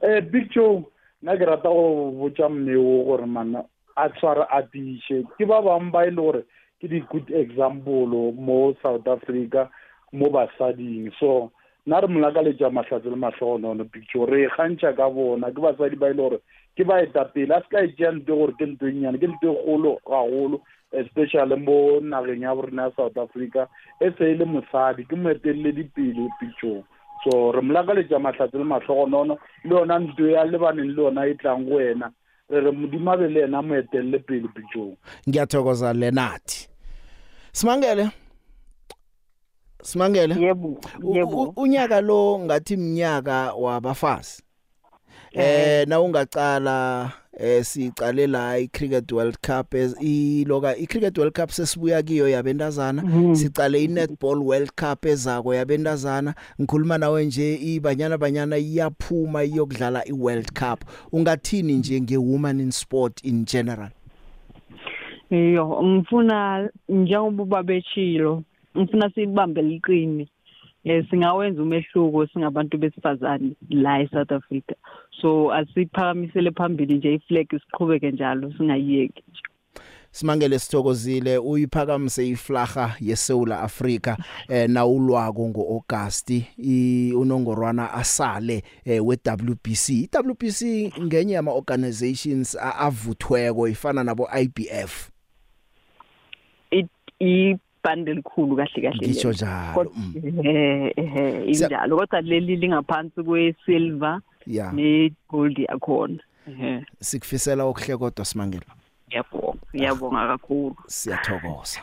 Eh big joe nna ke rata go botsa mmeo gore mana a tshware a tiše ke ba bangwe ba e le gore ke di-good example mo south africa mo basading. So nna re molakaletša mahlatse le mahlogonono picture re kgantšha ka bona. Ke basadi ba e le gore ke baetapele a se ka e tšea nto gore ke nto e nnyane ke nto e kgolo gagolo especially mo nageng ya borena ya south africa. E se e le mosadi. Ke moeteledi-pele picture so re molakaletša mahlatse le mahlogonono le yona nto ya lebaneng le yona e tlang go wena re re modimabe le yena moetelele pele picture ngiyathokoza lenathi. Simangele? Simangele? Yebo yebo. unyaka lo ngathi mnyaka wabafazi. Eh. Na ungacala eh sicale la iCricket World Cup. Ez- iloka iCricket World Cup sesibuya kiyo yabentazana. Sicale iNetball World Cup ezako yabentazana. Ngikhuluma nawe nje ibanyana banyana iyaphuma iyokudlala iWorld Cup. Ungathini nje ngewoman in sport in general? Yo ngifuna njengoba babetshilo ngifuna sibambe liqini eh singawenza umehluko singabantu besifazane la eSouth Africa. So asiphakamisele phambili nje iflag siqhubeke njalo singayiyeki nje. Simangele sithokozile uyiphakamise iflaga yeSouth Africa eh nawulwako ngoAugust i unongorwana asale eh weWBC iWBC ngenye yama organizations avuthweko ifana nabo IBF it ibhande elikhulu kahle kahle Ngisho lelo. njalo, Kodwa, eh eh injalo. Kodwa leli lingaphansi kwesilver ya. negold yakhona. Ehe. Sikufisela okuhle kodwa simangele. Yabo ngiyabonga kakhulu. Siyathokoza.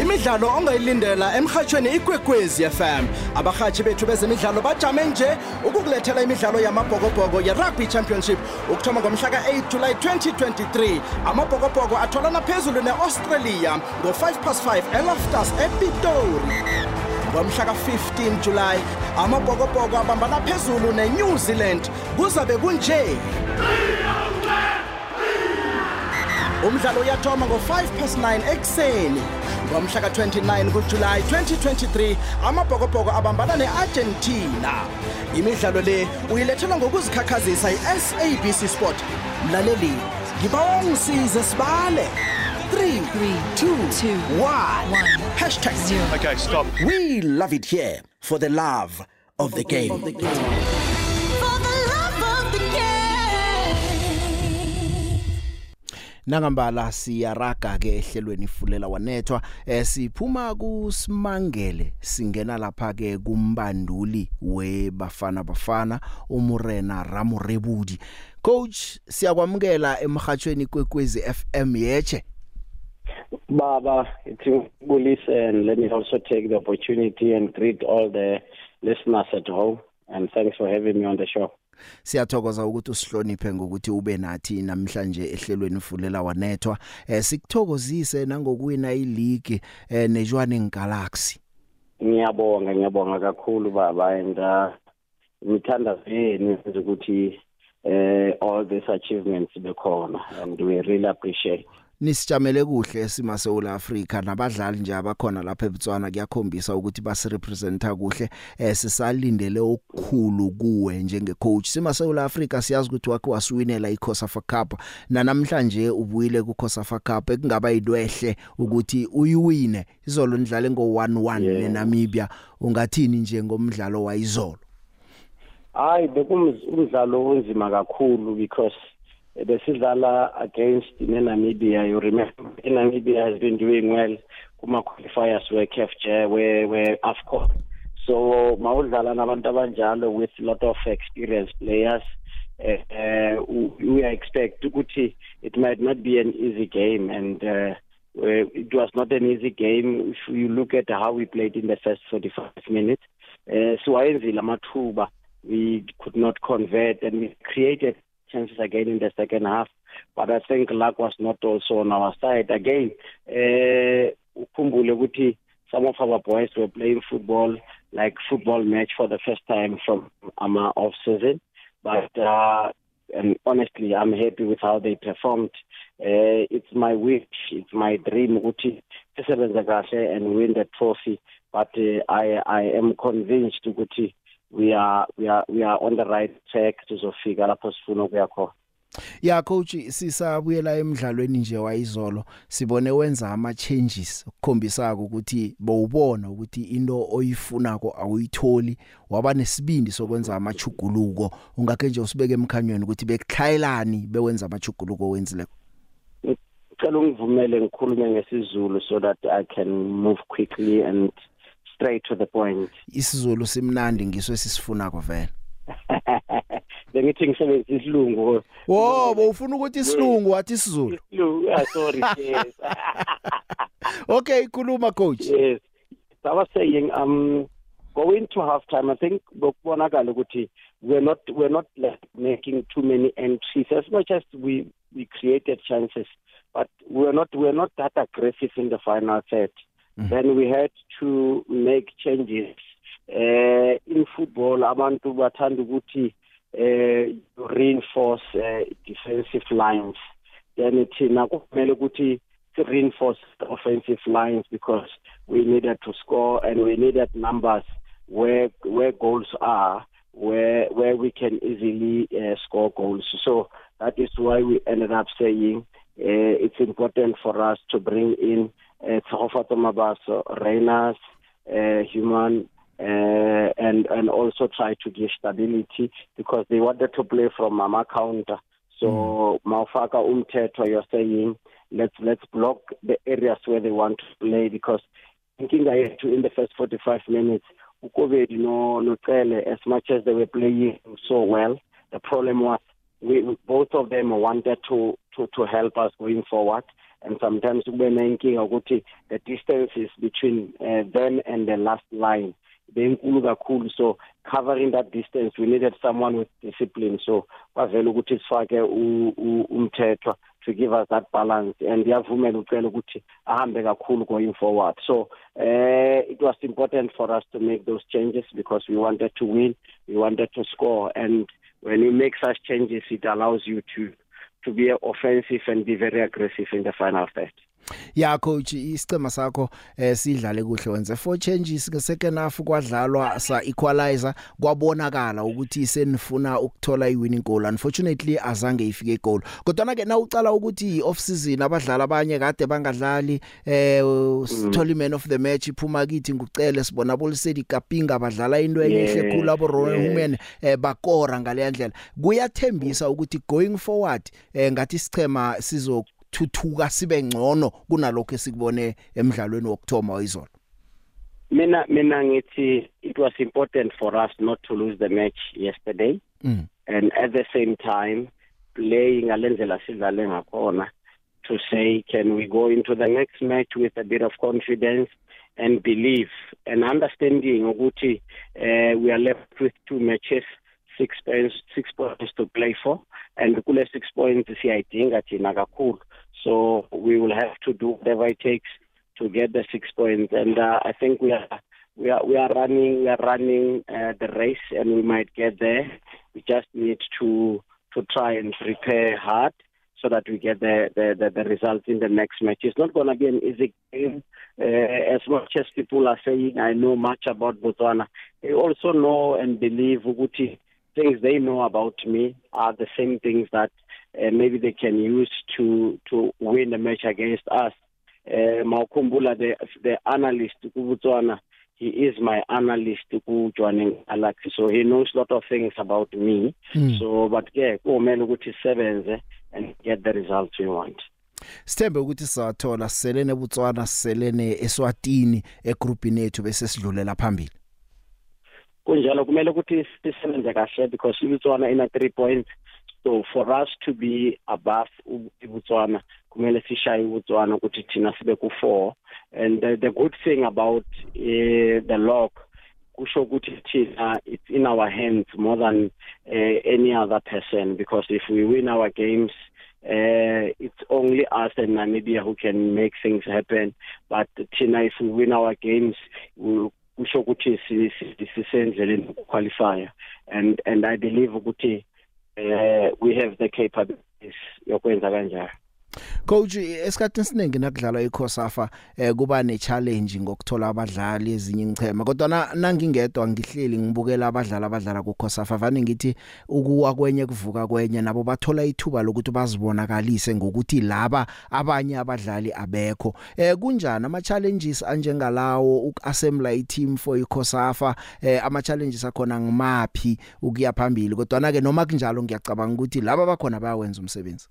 Imidlalo ongayilindela emhathweni ikwekwezi FM abahathi bethu bezemidlalo bajame nje ukukulethela imidlalo yamabhokobhoko ye-rugby championship ukuthoma ngomhla ka-8 july 2023 amabhokobhoko atholana phezulu ne-australia ngo-5 past 5 eloftus epitori. Ngomhla ka-15 july amabhokobhoko abambana phezulu ne-new zealand. Kuzabe kunje? Umdlalo uyathoma ngo-5 past 9 ekuseni. Ngomhla ka-29 kujulayi 2023 amabhokobhoko abambana ne-argentina. Imidlalo le uyilethelwa ngokuzikhakhazisa i-sabc sport. Mlaleli ngibawa ungisize sibale. 3 2 1 hashtag Okay, stop. we love it here for the love of the game. For the nangambala siyaraga ke ehlelweni ifulela wanethwa eh siphuma kusimangele singena lapha ke kumbanduli webafana bafana umurena Ramorebudi coach siyakwamukela emhathweni kwekwezi FM yeche Baba, it's Bullis and let me also take the opportunity and greet all the listeners at home and thanks for having me on the show. Siyathokoza ukuthi usihloniphe ngokuthi ube nathi namhlanje ehlelweni ifulela wanethwa eh sikuthokozise nangokuwina ileague eh neJwaneng Galaxy Ngiyabonga, ngiyabonga kakhulu baba and uh, ngithanda yenu ukuthi eh all these achievements bekhona and we really appreciate. Nisijamele kuhle sima South Africa nabadlali nje abakhona lapha eBotswana kuyakhombisa ukuthi basirepresenta kuhle eh sisalindele okukhulu kuwe njenge coach sima South Africa siyazi ukuthi wakhe wasiwinela iCosafa Cup na namhlanje ubuyile kuCosafa Cup ekungaba yidwehle ukuthi uyiwine. Izolo nidlale ngo1-1 neNamibia ungathini nje ngomdlalo wayizolo? Hayi bekumdlalo onzima kakhulu because besidlala against Namibia you remember? Namibia has been doing well kuma qualifiers we CAF we we AFCON so mawudlala nabantu abanjalo with lot of experienced players uh, we expect ukuthi it might not be an easy game and uh, it was not an easy game if you look at how we played in the first 45 minutes. Uh, siwayenzile amathuba. We could not convert and we created chances again in the second half but i think luck was not also on our side. Again uh ukhumbule ukuthi some of our boys were playing football like football match for the first time from ama off season. But uh and honestly i'm happy with how they performed. Uh, it's my wish it's my dream ukuthi sisebenze kahle and win the trophy. But uh, i i am convinced ukuthi we are we are we are on the right track tuzofika lapho sifuna ukuya khona. Ya coach sisabuyela emidlalweni nje wayizolo. Sibone wenza ama changes ukukhombisa ukuthi bowubona ukuthi into oyifunako awuyitholi. Waba nesibindi sokwenza amachuguluko ungakhe nje usibeke emkhanyweni ukuthi bekuhlayelani bewenza amachuguluko wenzile. Ngicela ungivumele ngikhulume ngesizulu so that i can move quickly and straight to the point. Isizulu simnandi ngiso esisifunako vele. <laughs> Bengithi ngisebenzisa isilungu. Wo bowufuna ukuthi isilungu wathi isizulu? Yeah sorry <laughs> yes. <laughs> Okay khuluma coach. Yes. I was saying um going to half time i think bokubonakala ukuthi we're not we're not like making too many entries. As much as we we created chances but we're not we're not that aggressive in the final third mm. Then we had to make changes. Uh in football abantu bathanda ukuthi eh reinforce uh, defensive lines. Then thina kumele ukuthi reinforce offensive lines because we needed to score and we needed numbers where where goals are where where we can easily uh, score goals. So that is why we ended up saying uh, it's important for us to bring in uh, Tsofato Mabaso Reyners uh, human uh, and and also try to give stability because they wanted to play from mama counter. So mawufaka umthetho you're saying let's let's block the areas where they want to play because inkinga yethu in the first 45 minutes ukobedi no nocele as much as they were playing so well the problem was we, we both of them wanted to to to help us going forward. And sometimes kube nenkinga ukuthi the distances between uh, them and the last line. Benkulu kakhulu so covering that distance we needed someone with discipline. So kwavela ukuthi sifake umthetho to give us that balance. And yavumela ucela ukuthi ahambe kakhulu going forward. So uh, it was important for us to make those changes because we wanted to win we wanted to score. And when you make such changes it allows you to to be offensive and be very aggressive in the final third. Ya coach isicema sakho eh sidlale kuhle wenze. Four changes ke second half kwadlalwa sa equalizer kwabonakala ukuthi senifuna ukuthola i winning goal. Unfortunately azange ifike goal kodwa ke na ucala ukuthi off season abadlali abanye kade bangadlali eh sitholi man of the match iphuma kithi ngucele sibona bolisedi kapinga badlala into enhle khulu abo Rowan Women eh bakora ngale ndlela. Kuyathembisa ukuthi going forward eh ngathi sichema sizo thuthuka sibe ngcono kunalokho esikubone emidlalweni wokthoma wayizolo mina mina ngithi it was important for us not to lose the match yesterday. Mm. and at the same time playing ngalendlela sidlale ngakhona to say can we go into the next match with a bit of confidence and belief? And understanding ukuthi uh, we are left with two matches six points six points to play for. And kule six points siyayidinga thina kakhulu. So we will have to do whatever it takes to get the six points. And uh, I think we are we are we are running we are running uh, the race and we might get there. We just need to to try and prepare hard so that we get the the the, the result in the next match. It's not going to be an easy game. Uh, as much as people are saying I know much about Botswana they also know and believe ukuthi things they know about me are the same things that uh, maybe they can use to to win the match against us. Uh, mawukhumbula the the analyst kubutswana he is my analyst kuJoaning Alex so he knows a lot of things about me. Mm. so but ke kumele ukuthi sisebenze and get the results we want. Sithembe ukuthi sizathola selene Botswana selene eSwatini egroupini yethu bese sidlulela phambili. Kunjalo kumele ukuthi sisebenze kahle because iBotswana ina 3 points. So for us to be above iBotswana kumele sishaye iBotswana ukuthi thina sibe ku 4 and the, the good thing about uh, the lock kusho ukuthi thina it's in our hands more than uh, any other person because if we win our games uh, it's only us and Namibia who can make things happen. But thina if we win our games we kusho ukuthi sisendleleni qualifier and and I believe ukuthi uh, we have the capabilities yokwenza kanjalo. Coach esikhathini siningi nakudlalwa iCosafa eh kuba ne challenge ngokuthola abadlali ezinye ingchema kodwa na nangingedwa ngihleli ngibukela abadlali abadlala kuCosafa vane ngithi ukuwa kwenye kuvuka kwenye nabo bathola ithuba lokuthi bazibonakalise ngokuthi laba abanye abadlali abekho. Eh kunjani? Ama challenges anjengalawo ukuassembla i-team for iCosafa eh ama challenges akhona ngimaphi ukuya phambili? Kodwa na ke noma kunjalo ngiyacabanga ukuthi laba bakhona bayawenza umsebenzi.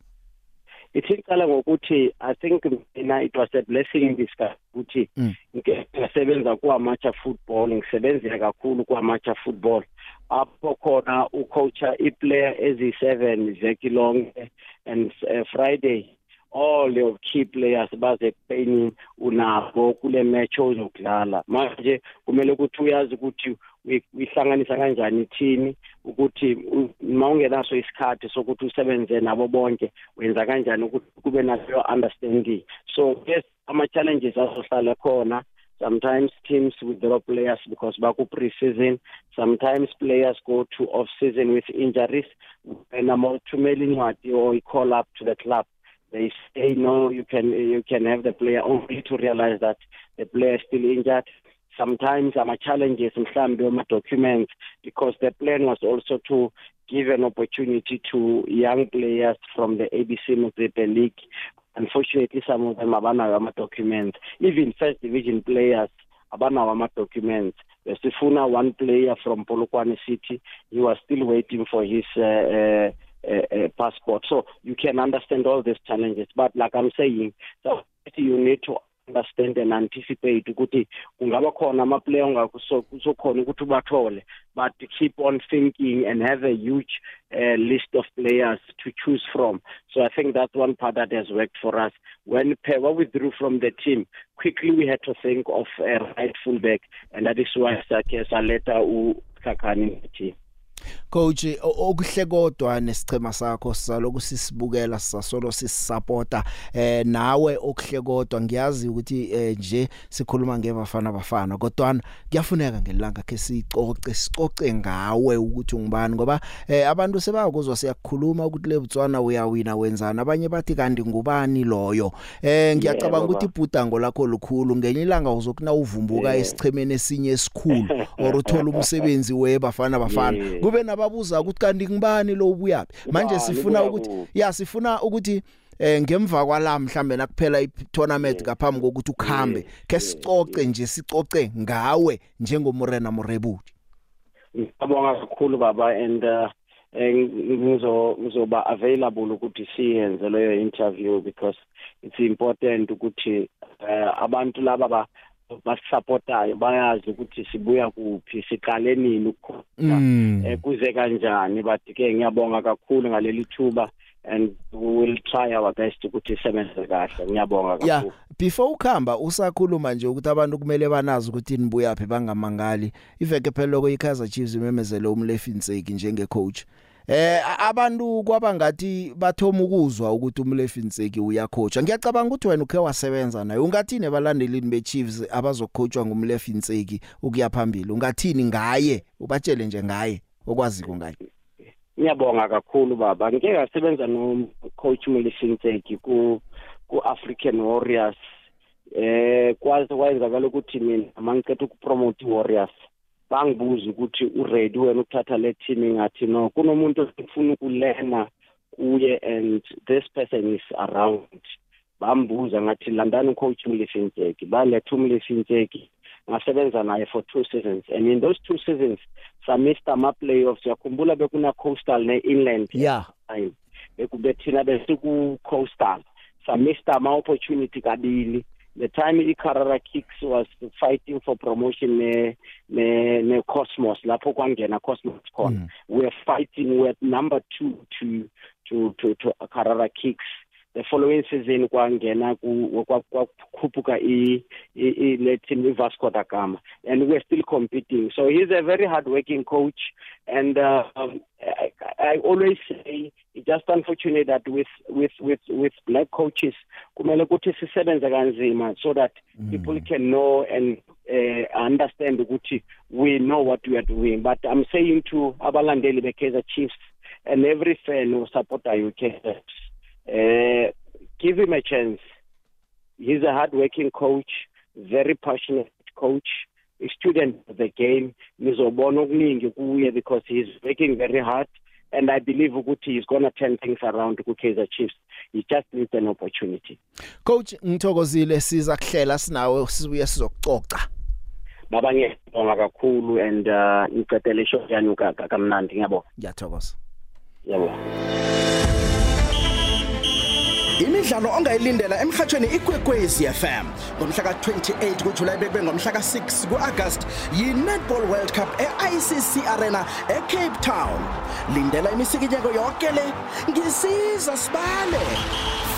Ithikala ngokuthi i think mina it was a blessing in disguise ukuthi Mm. ngisebenza kuamacha football ngisebenzile kakhulu kuamacha football apho khona ucoacha iplayer ezi7 veki lonke and uh, friday all your key players baze training unabo kule match ozokudlala manje kumele ukuthi uyazi ukuthi uyi- uyihlanganisa kanjani team ukuthi u- mawungenaso isikhathi sokuthi usebenze nabo bonke wenza kanjani ukuthi kube nayo understanding? So yes ama challenges azohlala khona. Sometimes teams withdraw players because baku pre-season. Sometimes players go to off season with injuries. And amathumela incwadi or i call up to the club they say no, you can you can have the player only to realize that the player is still injured. Sometimes ama challenges mhlambe ama documents because the plan was also to give an opportunity to young players from the ABC Motsepe League. Unfortunately, some of them abanayo ama documents. Even first division players abanawo ama documents. Besifuna one player from Polokwane City. He was still waiting for his uh, uh, uh, uh, passport. So you can understand all these challenges. But like I'm saying, so you need to understand and anticipate ukuthi kungaba khona ama player ongakusokhona ukuthi ubathole. But keep on thinking and have a huge uh, list of players to choose from. So i think that's one part that has worked for us. When Pewa withdrew from the team quickly we had to think of a right fullback. And that is why sakhe saleta uKakani in the team. Coach okuhle kodwa nesichema sakho saloku sisibukela sasolo sisupporta eh nawe okuhle kodwa ngiyazi ukuthi eh, nje sikhuluma ngebafana bafana kodwa kuyafuneka ngelanga ke sicoce sicoce ngawe ukuthi ungibani ngoba eh, abantu sebakuzwa siyakhuluma ukuthi lebutswana uyawina wenzana abanye bathi kanti ngubani loyo? Eh ngiyacabanga ukuthi ibhudango lakho lukhulu ngenye ilanga uzokuna uvumbuka esichemeni esinye esikhulu or <laughs> uthola umsebenzi webafana bafana kube nababuza ukuthi kanti ngibani lo ubuyaphi manje sifuna ukuthi ya sifuna ukuthi eh ngemva kwala mhlambe nakuphela i-tournament ngaphambi kokuthi ukhambe ke sicoce nje sicoce ngawe njengomurena murebuti ngiyabonga kakhulu baba and ngizo ngizoba available ukuthi siyenze leyo interview because it's important ukuthi abantu laba ba basupportayo bayazi ukuthi sibuya kuphi siqale nini ukukhona kuze kanjani. But ke ngiyabonga kakhulu ngaleli thuba and we will try our best ukuthi sebenze kahle. Ngiyabonga kakhulu. yeah before ukhamba usakhuluma nje ukuthi abantu kumele banazi ukuthi nibuya phi bangamangali. Iveke phela lokho iKaizer Chiefs imemezele umlefi Nseki njenge coach Eh abantu kwabangathi bathoma ukuzwa ukuthi umlefi Nseki uyacoacha ngiyacabanga ukuthi wena ukhe wasebenza naye. Ungathini abalandelini beChiefs abazocoachwa ngumlefi Nseki ukuya phambili? Ungathini ngaye? Ubatshele nje ngaye okwaziko ngaye. Ngiyabonga kakhulu baba. Ngike ngasebenza no coach Mlefi Nseki ku ku African Warriors. Eh kwaze kwayenzakala ukuthi mina mangicela ukupromote Warriors bangibuza ukuthi uready wena ukuthatha le team ngathi no. Kunomuntu ofuna ukulena kuye and this person is around. Bambuza ngathi landani ucoach Mlefintseki baletha umlefintseki ngasebenza naye for two seasons. And in those two seasons samissed ama playoffs yakhumbula bekuna coastal ne inland yeah. time bekubethina besiku coastal samissed ama opportunity kabili the time iCarrara Kicks was fighting for promotion ne ne, ne Cosmos lapho kwangena Cosmos khona mm. we were fighting with number 2 to to to to Carrara Kicks the following season kwangena kwakhuphuka i le team iVasco da Gama. And we're still competing. So he's a very hard working coach. And uh, um, I, I always say it's just unfortunate that with with with with black coaches kumele ukuthi sisebenze kanzima so that mm. people can know and uh, understand ukuthi we know what we are doing. But i'm saying to abalandeli beKaizer Chiefs and every fan who support UK uh, give him a chance. He's a hard working coach very passionate coach a student of the game. Nizobona okuningi kuye because he's working very hard and I believe ukuthi he's going to turn things around ku Kaizer Chiefs. He just needs an opportunity. Coach ngithokozile siza kuhlela sinawe sibuye sizokucoca. Baba ngiyabonga kakhulu and uh ngicedele show yani kamnandi ngiyabonga. Ngiyathokoza. Yabonga. Imidlalo ongayilindela emhathweni ikwekwezi FM ngomhla ka28 kuJuly bekube ngomhla ka6 kuAugust yiNetball World Cup eICC Arena eCape Town. Lindela imisikinyeko yonke le. Ngisiza sibale.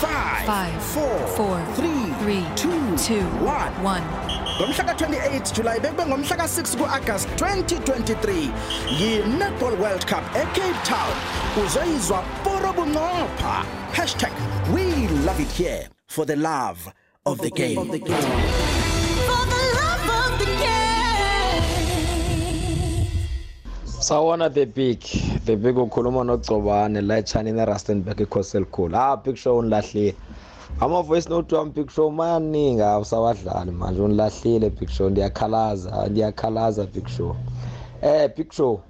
5 4 3 2 1 ngomhla ka28 July bekube ngomhla ka6 kuAugust 2023 yiNetball World Cup eCape Town. Uzoyizwa poro bunqopha. #we love it here for the love of the game. Of the game For the love of the game. Sawona the big kahle big ukhuluma nogcobane la echanini erustenburg ecoastal cool ah big show unilahlile. Ama-voice note wami big show mayaningi awusawadlali manje unilahlile big show. Ndiyakhalaza ndiyakhalaza big show. Eh big show.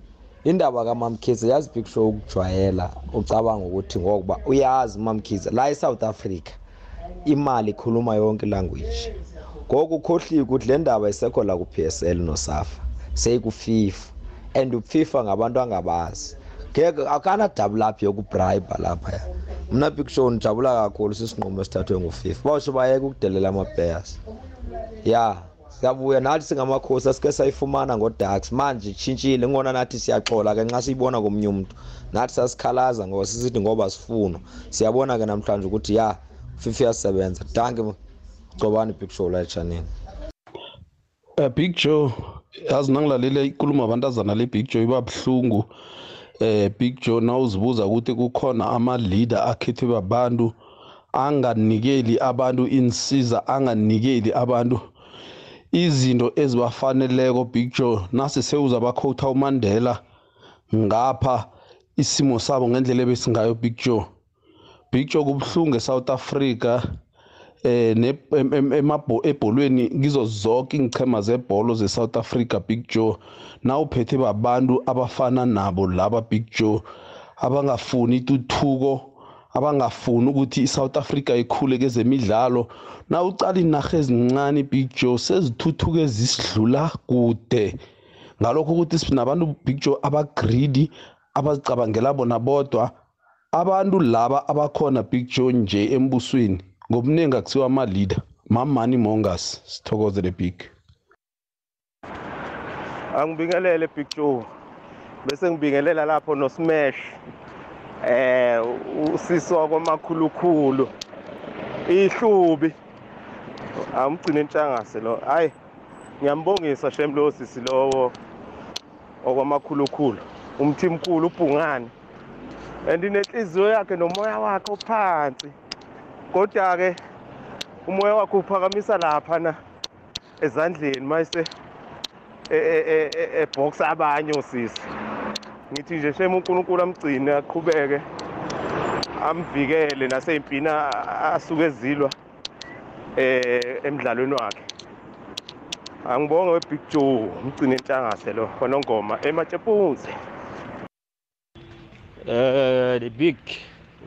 Indaba kamamkhize yazi big show ukujwayela ucabanga ukuthi ngokuba uyazi umamkhize la e-south africa imali ikhuluma yonke language ngoku ukhohliwe ukuthi le ndaba isekho la ku-psl nosafa seyikufifa and ufifa ngabantu angabazi. Ngeke akana-double up yokubribe lapha. Mna big show ndijabula kakhulu sisinqumo esithathwe ngufifa bawusho bayeke ukudelela ama-bears ya. Siyabuya nathi singamakhosi asike sayifumana ngodax. Manje itshintshile ngona nathi siyaxola ke nxa siyibona komunye umuntu. Nathi sasikhalaza ngoba sisithi ngoba sifunwa. Siyabona ke namhlanje ukuthi ya fifa iyasebenza. Danke gcobani big show la etshanini uh, big joe yazi nangilalele inkulumo abantazana le big joe iba buhlungu. Eh big joe nawuzibuza ukuthi kukhona ama-leader akhethwe babantu anganikeli abantu insiza anganikeli abantu izinto ezibafaneleko big joe nasi sewuza bakhotha umandela ngapha isimo sabo ngendlela ebesingayo big joe. Big joe kubuhlungu esouth africa eh ebholweni kizo zonke ingchema zebholo ze-south africa big joe. Na uphethe babantu abafana nabo laba big joe abangafuni ituthuko abangafuni ukuthi i-south africa ikhule kezemidlalo. Na ucala inarha ezincane big joe sezithuthuke zisidlula kude. Ngalokho ukuthi sinabantu big joe abagreedy abazicabangela bona bodwa abantu laba abakhona big joe nje embusweni ngobuningi akusiwa ama-leader mamani mongers sithokozele big. Angibingelele big joe. Bese ngibingelela lapho nosmash eh usiswa kwamakhulukhulu ihlubi. Amgcina intshangase lo. Hayi ngiyambongisa shemlo sisi lowo okwamakhulukhulu umthimkhulu ubhungane and inenhliziyo yakhe nomoya wakhe ophansi kodwa-ke umoya wakhe uphakamisa laphana ezandleni mayise ebhoxa abanye osisi. Ngithi nje shema unkulunkulu amgcine aqhubeke amvikele nasey'mpini asuke ezilwa eh emdlalweni wakhe. Angibonge webig joe umgcine intshangase lo khonongoma ematshepunze eh the big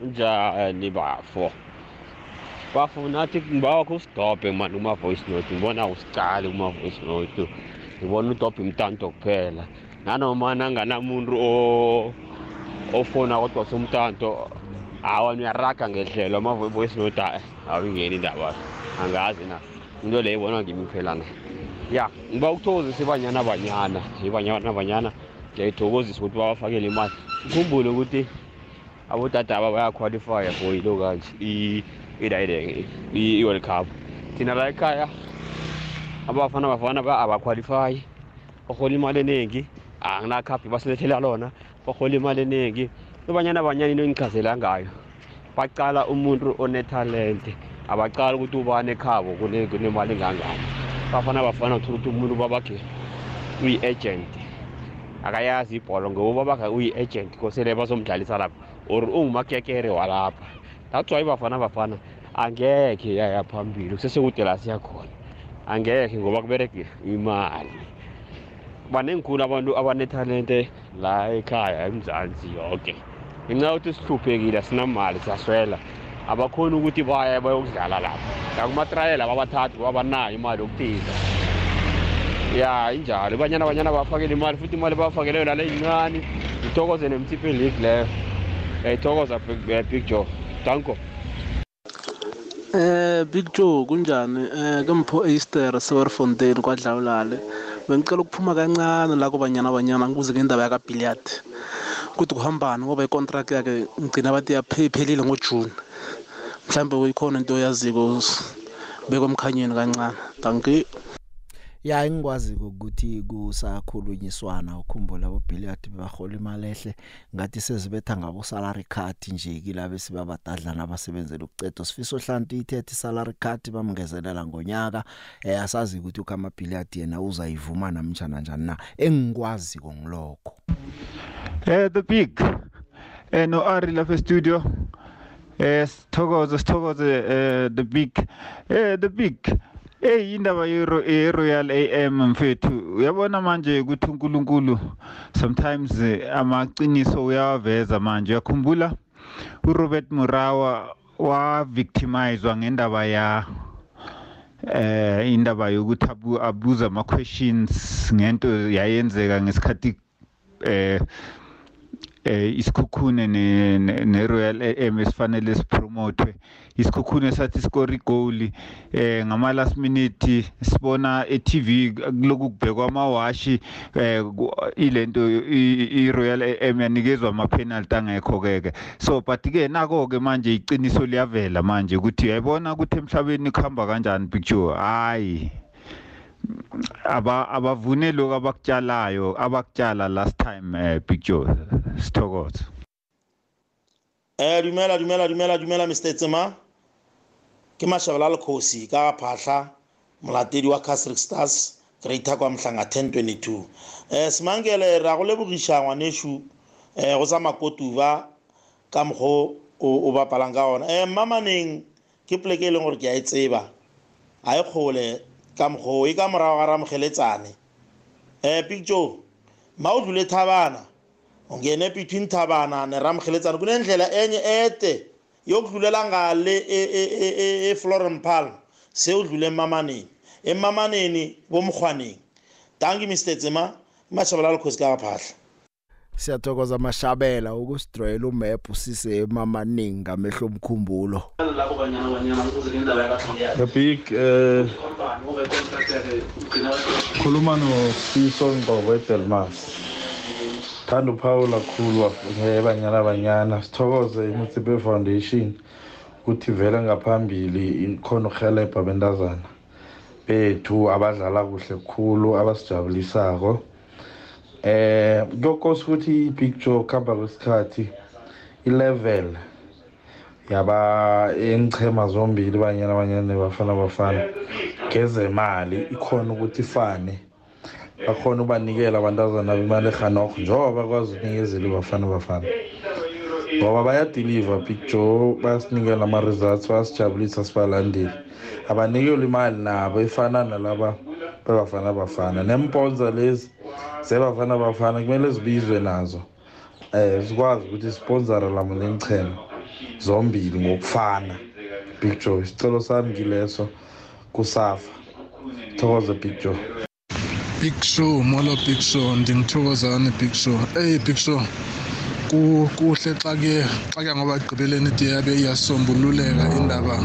njani bafo? Bafo nathi ngibawa kho usidobhe mani kuma-voice note ngibona usicali kuma-voice note. Ngibona udobhe imtanto kuphela. Nanoma nanganamuntu ofona kodwa somtanto hawa uyaraga ngehlelo ama-voice note awingeni indaba angazi na. Into leyo ibonwa ngimi kuphelana ya ngiba ukuthokozisa ibanyana banyana ibanyana banyana. Ngiyayithokozisa ukuthi babafakele imali. Ukhumbule ukuthi abodadaba bayaqualifya for ilo kanje idayideke i-world cup. Thina la ekhaya abafana bafana abaqualifyi barhola imali eningi anginakhaphi basilethela lona. Barhola imali eningi ibanyana banyana into engichazela ngayo bacala umuntu onetalente abacala ukuthi ubani ekhabo kunemali engangani bafana bafana uthola ukuthi umuntu babakhe uyi-agent akayazi ibholo ngoba babakhe uyi-agent kosele bazomdlalisa lapha. Or ungumakekere walapha. That's why bafana bafana angekhe yaya phambili. Kusesekude la siyakhona angekhe ngoba kubereke imali. Banengikhulu abantu abanetalente la ekhaya emzansi yonke ngenxa yokuthi sihluphekile sinamali siyaswela. Abakhoni ukuthi baye bayokudlala lapha. Ngakumatrayela babathathu babanayo imali yokuthiza ya injalo. Ibanyana abanyana bafakele imali futhi imali bafakele yona le incane ngithokoze nemthipe league leyo. Ngiyayithokoza big joe. Danko. Eh Big Joe kunjani? Eh kempho Easter Sewerfontein kwadlawulale. Bengicela ukuphuma kancane la kubanyana banyana ngibuze ngendaba yaka billiard. Kuthi kuhambani ngoba icontract yakhe ngicina bathi yaphelile ngoJune. Mhlambe uyikhona into oyaziko bekomkhanyeni kancane. Danke. Ya engikwazi ukuthi kusakhulunyiswana ukhumbula abo billiard bahola imali ehle ngathi sezibetha ngabo salary card nje kilabe sibabadadlana abasebenzela ukucedo sifiso hlanti ithethe salary card bamngezelela ngonyaka eh asazi ukuthi ukama billiard yena uzayivuma namtjana njani na. Engikwazi ngilokho. Eh the big eh no Ari lapha studio eh sithokoze sithokoze eh the big. Eh the big Eh indaba ye Royal AM mfethu. Uyabona manje ukuthi uNkulunkulu sometimes eh, amaqiniso uyawaveza manje. Uyakhumbula? uRobert Murawa wa victimized ngendaba ya eh indaba yokuthi abu- abuza ama questions ngento yayenzeka ngesikhathi eh eh isikhukhune ne ne- ne Royal AM esifanele sipromote isikhukhune sathi score igoal eh ngama last minute sibona e TV kuloku kubhekwa amawashi eh ilento i i- Royal AM yanikezwa ama penalty angekho keke so but ke nako ke manje iqiniso liyavela manje ukuthi uyayibona ukuthi emhlabeni kuhamba kanjani picture? Hayi aba abavune lokho abakutshalayo abakutshala last time eh picture. Sithokoze. Eh dumela dumela dumela dumela Mr Tsema. Ke mashabala lekhosi ka phahla molatedi wa Casric Stars Greater kwa mhlanga 1022. Eh simangele ra go lebogisha ngwaneshu eh go tsa makotuba ka mgo o bapalang ka ona. Eh mamaneng ke pleke e leng gore ke a e tseba. A e kgole ka mgo e ka morago ga ramgeletsane. Eh picture ma o dlule thabana ungene between thabana neramheletsana kunendlela enye ede yokudlulela ngale e- e- e- e- efloren palm sewudlule emamaneni emamaneni bomrhwaneni tanki mr tsema imashabala likhosi kakaphahla siyathokoza mashabela ukusidroyela umap sise emamaningi ngamehlo omkhumbulo. The big eh khuluma noSiso Ngcobo eDelmas. Thanda uPaula kakhulu wafunye banyana banyana sithokoze iMutsipe Foundation ukuthi vele ngaphambili ikhona ukuhelebha bentazana bethu abadlala kuhle kukhulu abasijabulisako. Eh kokose ukuthi i-picture kuhamba kwesikhathi i-level yaba engichema zombili banyana banyana bafana bafana ngezemali ikhona ukuthi ifane. Bakhona ubanikela abantazana bemali ehanokho njengoba bakwazi ukunikezela ibafana bafana ngoba bayadiliva picture bayasinikela ama-results bayasijabulisa sibalandeli abanikeli imali nabo efana nalaba bebafana bafana. Nemponza lezi zebafana bafana kumele zibizwe nazo. Eh sikwazi ukuthi sponsora lamo lengichema zombili ngokufana. Big joe isicelo sami kileso kusafa. Thokoze big joe. Big show molo big show ndingithokozane big show. Eyi big show ku- kuhle xa ke xa ke ngoba ekugqibeleni ide yabe iyasombululeka indaba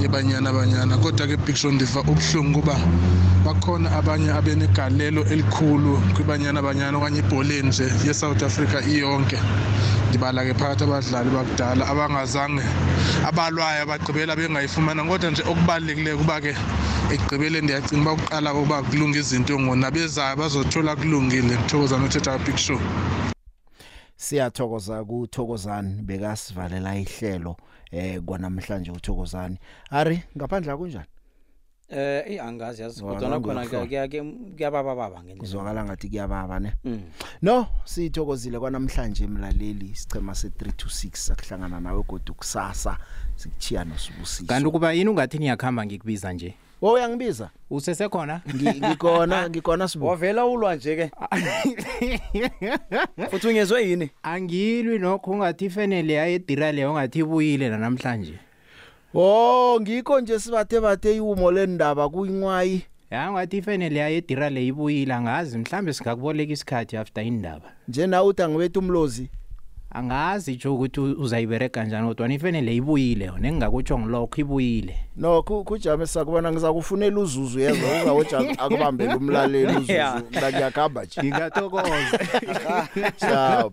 yebanyana banyana. Kodwa ke big show ndiva ubuhlungu kuba bakhona abanye abenegalelo elikhulu kwibanyana banyana okanye ibholeni nje ye-south africa iyonke. Ndibala ke phakathi abadlali bakudala abangazange abalwayo bagqibela bengayifumana. Kodwa nje okubalulekileyo kuba ke ekugqibeleni ndiyacinga uba kuqala ukuba kulunga izinto ngona bezayo bazothola kulungile ndithokoza nothetha big show siyathokoza kuthokozani bekasivalela ihlelo eh kwanamhlanje uthokozani ari ngaphandle kunjani Eh eh angazi yazi Wala kodwa khona ngiyokuhlola. kuyake kuyababa baba ngendlela. kuzwakala ngathi kuyababa ne Mm. no sithokozile kwanamhlanje mlaleli sichema se326 sakuhlangana nawe kodwa kusasa sikuchiya nosibusisi kanti ukuba yini ungathi niyakhamba ngikubiza nje wo uyangibiza usesekhona? Ngi- ngikhona ngikhona sibu. Wavela ulwa nje ke. <laughs> Futhi ungezwe yini? angilwi nokho ungathi ifenele yayedira leyo ungathi ibuyile namhlanje Oh ngikho nje sibathe bathe iwumo lendaba kuyinqwayi ya ungathi ifenele yayedira le ibuyile angazi mhlambe singakuboleka isikhathi after indaba nje nawe uthi angibethe umlozi angazi nje ukuthi uzayibereka kanjani kodwa ifenele ibuyile yona engingakutsho ngilokho ibuyile. No ku- kujame sakubona ngizakufunela uzuzu yezwa uzawuthi akubambele umlaleli <laughs> Ya. uzuzu la ngiyakamba nje. Ngingathokoza. <laughs> Ciao